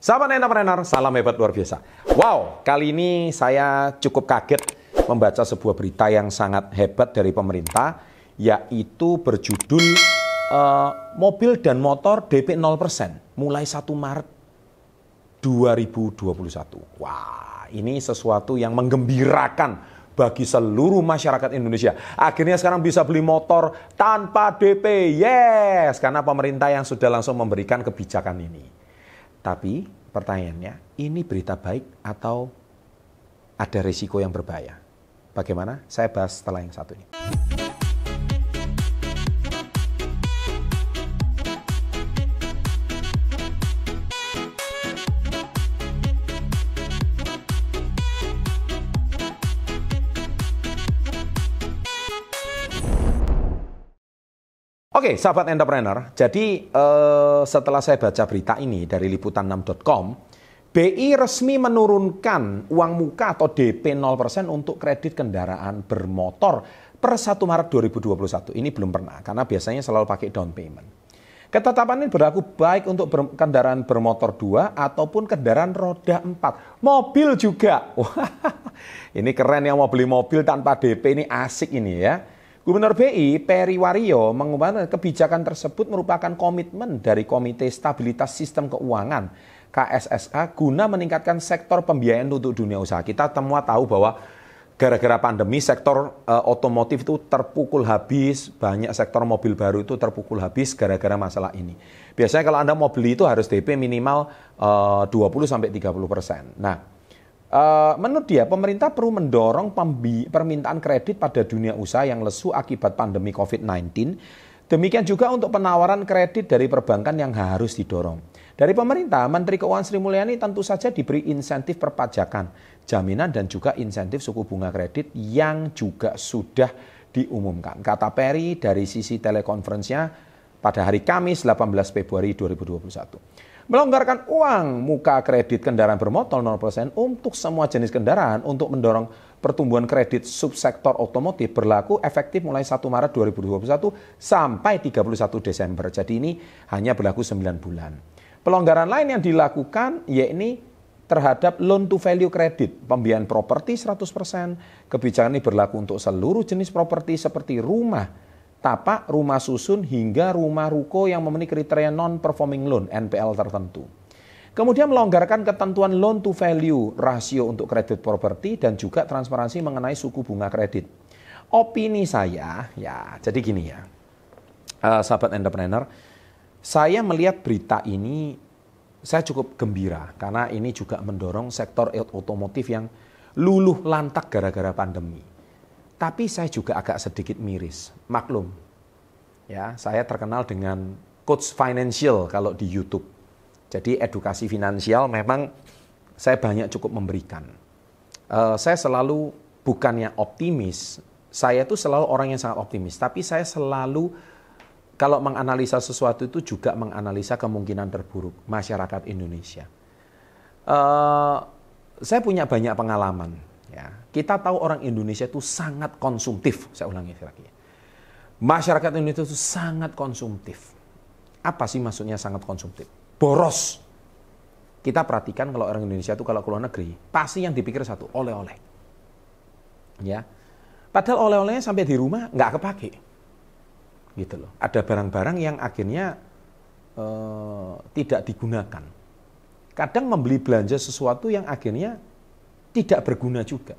Sahabat entrepreneur, salam hebat luar biasa. Wow, kali ini saya cukup kaget membaca sebuah berita yang sangat hebat dari pemerintah, yaitu berjudul uh, mobil dan motor DP 0% mulai 1 Maret 2021. Wah, ini sesuatu yang menggembirakan bagi seluruh masyarakat Indonesia. Akhirnya sekarang bisa beli motor tanpa DP. Yes, karena pemerintah yang sudah langsung memberikan kebijakan ini. Tapi pertanyaannya, ini berita baik atau ada risiko yang berbahaya? Bagaimana? Saya bahas setelah yang satu ini. Oke, sahabat entrepreneur. Jadi eh, setelah saya baca berita ini dari liputan6.com, BI resmi menurunkan uang muka atau DP 0% untuk kredit kendaraan bermotor per 1 Maret 2021. Ini belum pernah karena biasanya selalu pakai down payment. Ketetapan ini berlaku baik untuk ber kendaraan bermotor 2 ataupun kendaraan roda 4. Mobil juga. Wah, ini keren yang mau beli mobil tanpa DP ini asik ini ya. Gubernur BI Peri Wario mengumumkan kebijakan tersebut merupakan komitmen dari Komite Stabilitas Sistem Keuangan KSSA guna meningkatkan sektor pembiayaan untuk dunia usaha. Kita semua tahu bahwa gara-gara pandemi sektor uh, otomotif itu terpukul habis, banyak sektor mobil baru itu terpukul habis gara-gara masalah ini. Biasanya kalau Anda mau beli itu harus DP minimal uh, 20 sampai 30 persen. Nah, Uh, menurut dia, pemerintah perlu mendorong permintaan kredit pada dunia usaha yang lesu akibat pandemi COVID-19. Demikian juga untuk penawaran kredit dari perbankan yang harus didorong. Dari pemerintah, Menteri Keuangan Sri Mulyani tentu saja diberi insentif perpajakan, jaminan dan juga insentif suku bunga kredit yang juga sudah diumumkan. Kata Peri dari sisi telekonferensinya pada hari Kamis 18 Februari 2021 melonggarkan uang muka kredit kendaraan bermotor 0% untuk semua jenis kendaraan untuk mendorong pertumbuhan kredit subsektor otomotif berlaku efektif mulai 1 Maret 2021 sampai 31 Desember. Jadi ini hanya berlaku 9 bulan. Pelonggaran lain yang dilakukan yakni terhadap loan to value kredit, pembiayaan properti 100%. Kebijakan ini berlaku untuk seluruh jenis properti seperti rumah, tapak, rumah susun, hingga rumah ruko yang memenuhi kriteria non-performing loan NPL tertentu. Kemudian melonggarkan ketentuan loan to value rasio untuk kredit properti dan juga transparansi mengenai suku bunga kredit. Opini saya, ya jadi gini ya, uh, sahabat entrepreneur, saya melihat berita ini saya cukup gembira karena ini juga mendorong sektor otomotif yang luluh lantak gara-gara pandemi. Tapi saya juga agak sedikit miris. Maklum, ya saya terkenal dengan coach financial kalau di YouTube. Jadi edukasi finansial memang saya banyak cukup memberikan. Uh, saya selalu bukannya optimis, saya itu selalu orang yang sangat optimis. Tapi saya selalu kalau menganalisa sesuatu itu juga menganalisa kemungkinan terburuk masyarakat Indonesia. Uh, saya punya banyak pengalaman Ya, kita tahu orang Indonesia itu sangat konsumtif. Saya ulangi lagi. Masyarakat Indonesia itu sangat konsumtif. Apa sih maksudnya sangat konsumtif? Boros. Kita perhatikan kalau orang Indonesia itu kalau keluar negeri, pasti yang dipikir satu, oleh-oleh. Ya. Padahal oleh-olehnya sampai di rumah nggak kepake. Gitu loh. Ada barang-barang yang akhirnya uh, tidak digunakan. Kadang membeli belanja sesuatu yang akhirnya tidak berguna juga.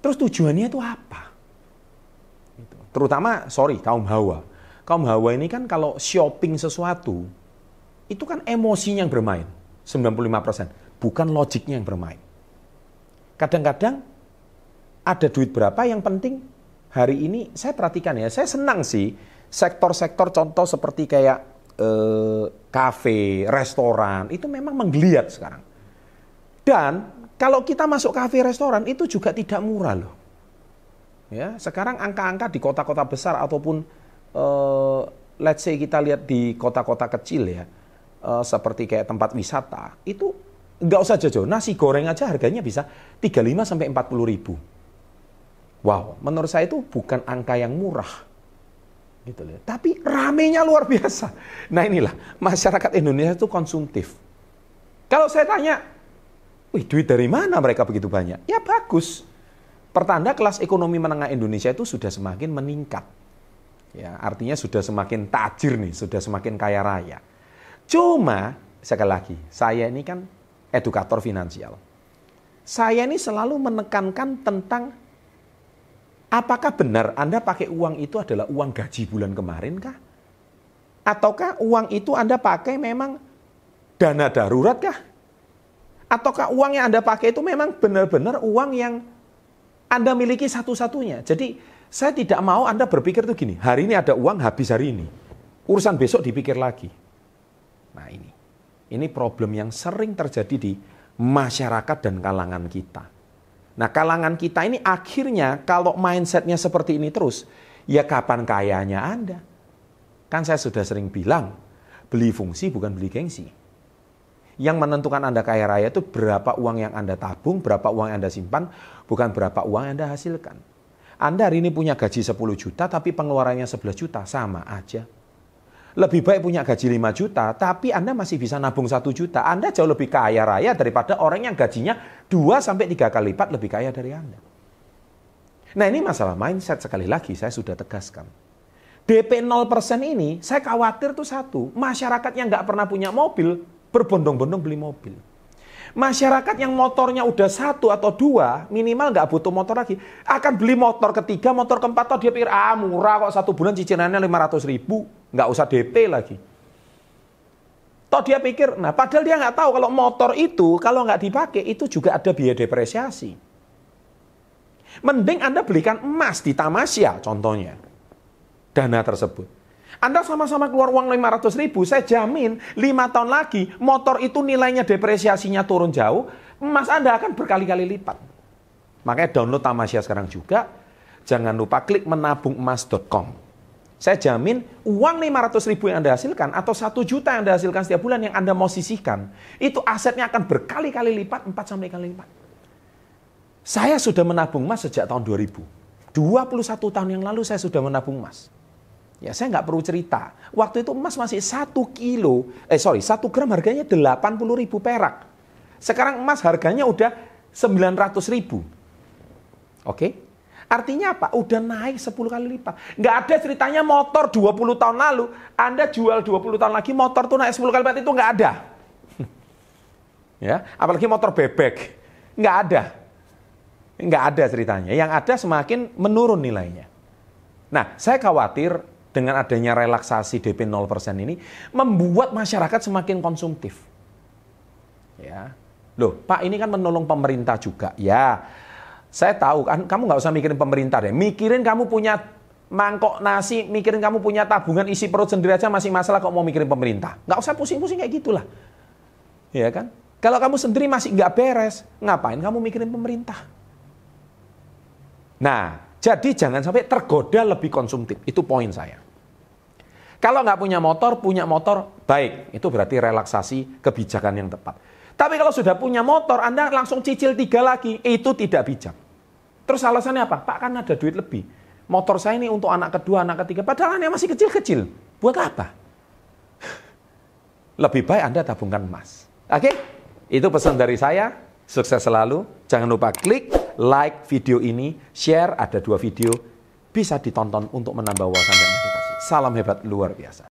Terus tujuannya itu apa? Gitu. Terutama, sorry, kaum hawa. Kaum hawa ini kan kalau shopping sesuatu, itu kan emosinya yang bermain. 95%. Bukan logiknya yang bermain. Kadang-kadang ada duit berapa yang penting hari ini saya perhatikan ya, saya senang sih sektor-sektor contoh seperti kayak eh, restoran, itu memang menggeliat sekarang. Dan kalau kita masuk kafe restoran itu juga tidak murah loh. Ya, sekarang angka-angka di kota-kota besar ataupun uh, let's say kita lihat di kota-kota kecil ya, uh, seperti kayak tempat wisata, itu nggak usah jauh-jauh. Nasi goreng aja harganya bisa 35 sampai 40 ribu. Wow, menurut saya itu bukan angka yang murah. Gitu loh. Tapi ramenya luar biasa. Nah inilah, masyarakat Indonesia itu konsumtif. Kalau saya tanya, wih duit dari mana mereka begitu banyak? Ya bagus. Pertanda kelas ekonomi menengah Indonesia itu sudah semakin meningkat. Ya, artinya sudah semakin tajir nih, sudah semakin kaya raya. Cuma, sekali lagi, saya ini kan edukator finansial. Saya ini selalu menekankan tentang apakah benar Anda pakai uang itu adalah uang gaji bulan kemarin kah? Ataukah uang itu Anda pakai memang dana darurat kah? Ataukah uang yang Anda pakai itu memang benar-benar uang yang Anda miliki satu-satunya? Jadi saya tidak mau Anda berpikir tuh gini, hari ini ada uang habis hari ini. Urusan besok dipikir lagi. Nah ini, ini problem yang sering terjadi di masyarakat dan kalangan kita. Nah kalangan kita ini akhirnya kalau mindsetnya seperti ini terus, ya kapan kayanya Anda? Kan saya sudah sering bilang, beli fungsi bukan beli gengsi. Yang menentukan Anda kaya raya itu berapa uang yang Anda tabung, berapa uang yang Anda simpan, bukan berapa uang yang Anda hasilkan. Anda hari ini punya gaji 10 juta tapi pengeluarannya 11 juta, sama aja. Lebih baik punya gaji 5 juta, tapi Anda masih bisa nabung 1 juta. Anda jauh lebih kaya raya daripada orang yang gajinya 2 sampai 3 kali lipat lebih kaya dari Anda. Nah ini masalah mindset sekali lagi saya sudah tegaskan. DP 0% ini saya khawatir tuh satu, masyarakat yang nggak pernah punya mobil berbondong-bondong beli mobil. Masyarakat yang motornya udah satu atau dua, minimal nggak butuh motor lagi, akan beli motor ketiga, motor keempat, atau dia pikir, ah murah kok satu bulan cicilannya 500 ribu, nggak usah DP lagi. Toh dia pikir, nah padahal dia nggak tahu kalau motor itu kalau nggak dipakai itu juga ada biaya depresiasi. Mending Anda belikan emas di Tamasya contohnya. Dana tersebut. Anda sama-sama keluar uang 500 ribu, saya jamin 5 tahun lagi motor itu nilainya depresiasinya turun jauh, emas Anda akan berkali-kali lipat. Makanya download Tamasya sekarang juga. Jangan lupa klik menabungemas.com. Saya jamin uang 500 ribu yang Anda hasilkan atau 1 juta yang Anda hasilkan setiap bulan yang Anda mau sisihkan, itu asetnya akan berkali-kali lipat, 4 sampai kali lipat. Saya sudah menabung emas sejak tahun 2000. 21 tahun yang lalu saya sudah menabung emas. Ya saya nggak perlu cerita. Waktu itu emas masih satu kilo, eh sorry, satu gram harganya 80 ribu perak. Sekarang emas harganya udah 900 ribu. Oke? Artinya apa? Udah naik 10 kali lipat. Nggak ada ceritanya motor 20 tahun lalu, Anda jual 20 tahun lagi motor tuh naik 10 kali lipat itu nggak ada. ya, apalagi motor bebek. Nggak ada. Nggak ada ceritanya. Yang ada semakin menurun nilainya. Nah, saya khawatir dengan adanya relaksasi DP 0% ini membuat masyarakat semakin konsumtif. Ya. Loh, Pak ini kan menolong pemerintah juga. Ya, saya tahu kan kamu nggak usah mikirin pemerintah deh. Mikirin kamu punya mangkok nasi, mikirin kamu punya tabungan isi perut sendiri aja masih masalah kok mau mikirin pemerintah. Nggak usah pusing-pusing kayak gitulah. Ya kan? Kalau kamu sendiri masih nggak beres, ngapain kamu mikirin pemerintah? Nah, jadi jangan sampai tergoda lebih konsumtif. Itu poin saya. Kalau nggak punya motor, punya motor, baik. Itu berarti relaksasi kebijakan yang tepat. Tapi kalau sudah punya motor, Anda langsung cicil tiga lagi. Itu tidak bijak. Terus alasannya apa? Pak kan ada duit lebih. Motor saya ini untuk anak kedua, anak ketiga. Padahal anaknya masih kecil-kecil. Buat apa? Lebih baik Anda tabungkan emas. Oke? Itu pesan dari saya. Sukses selalu. Jangan lupa klik like video ini, share ada dua video, bisa ditonton untuk menambah wawasan dan edukasi. Salam hebat luar biasa.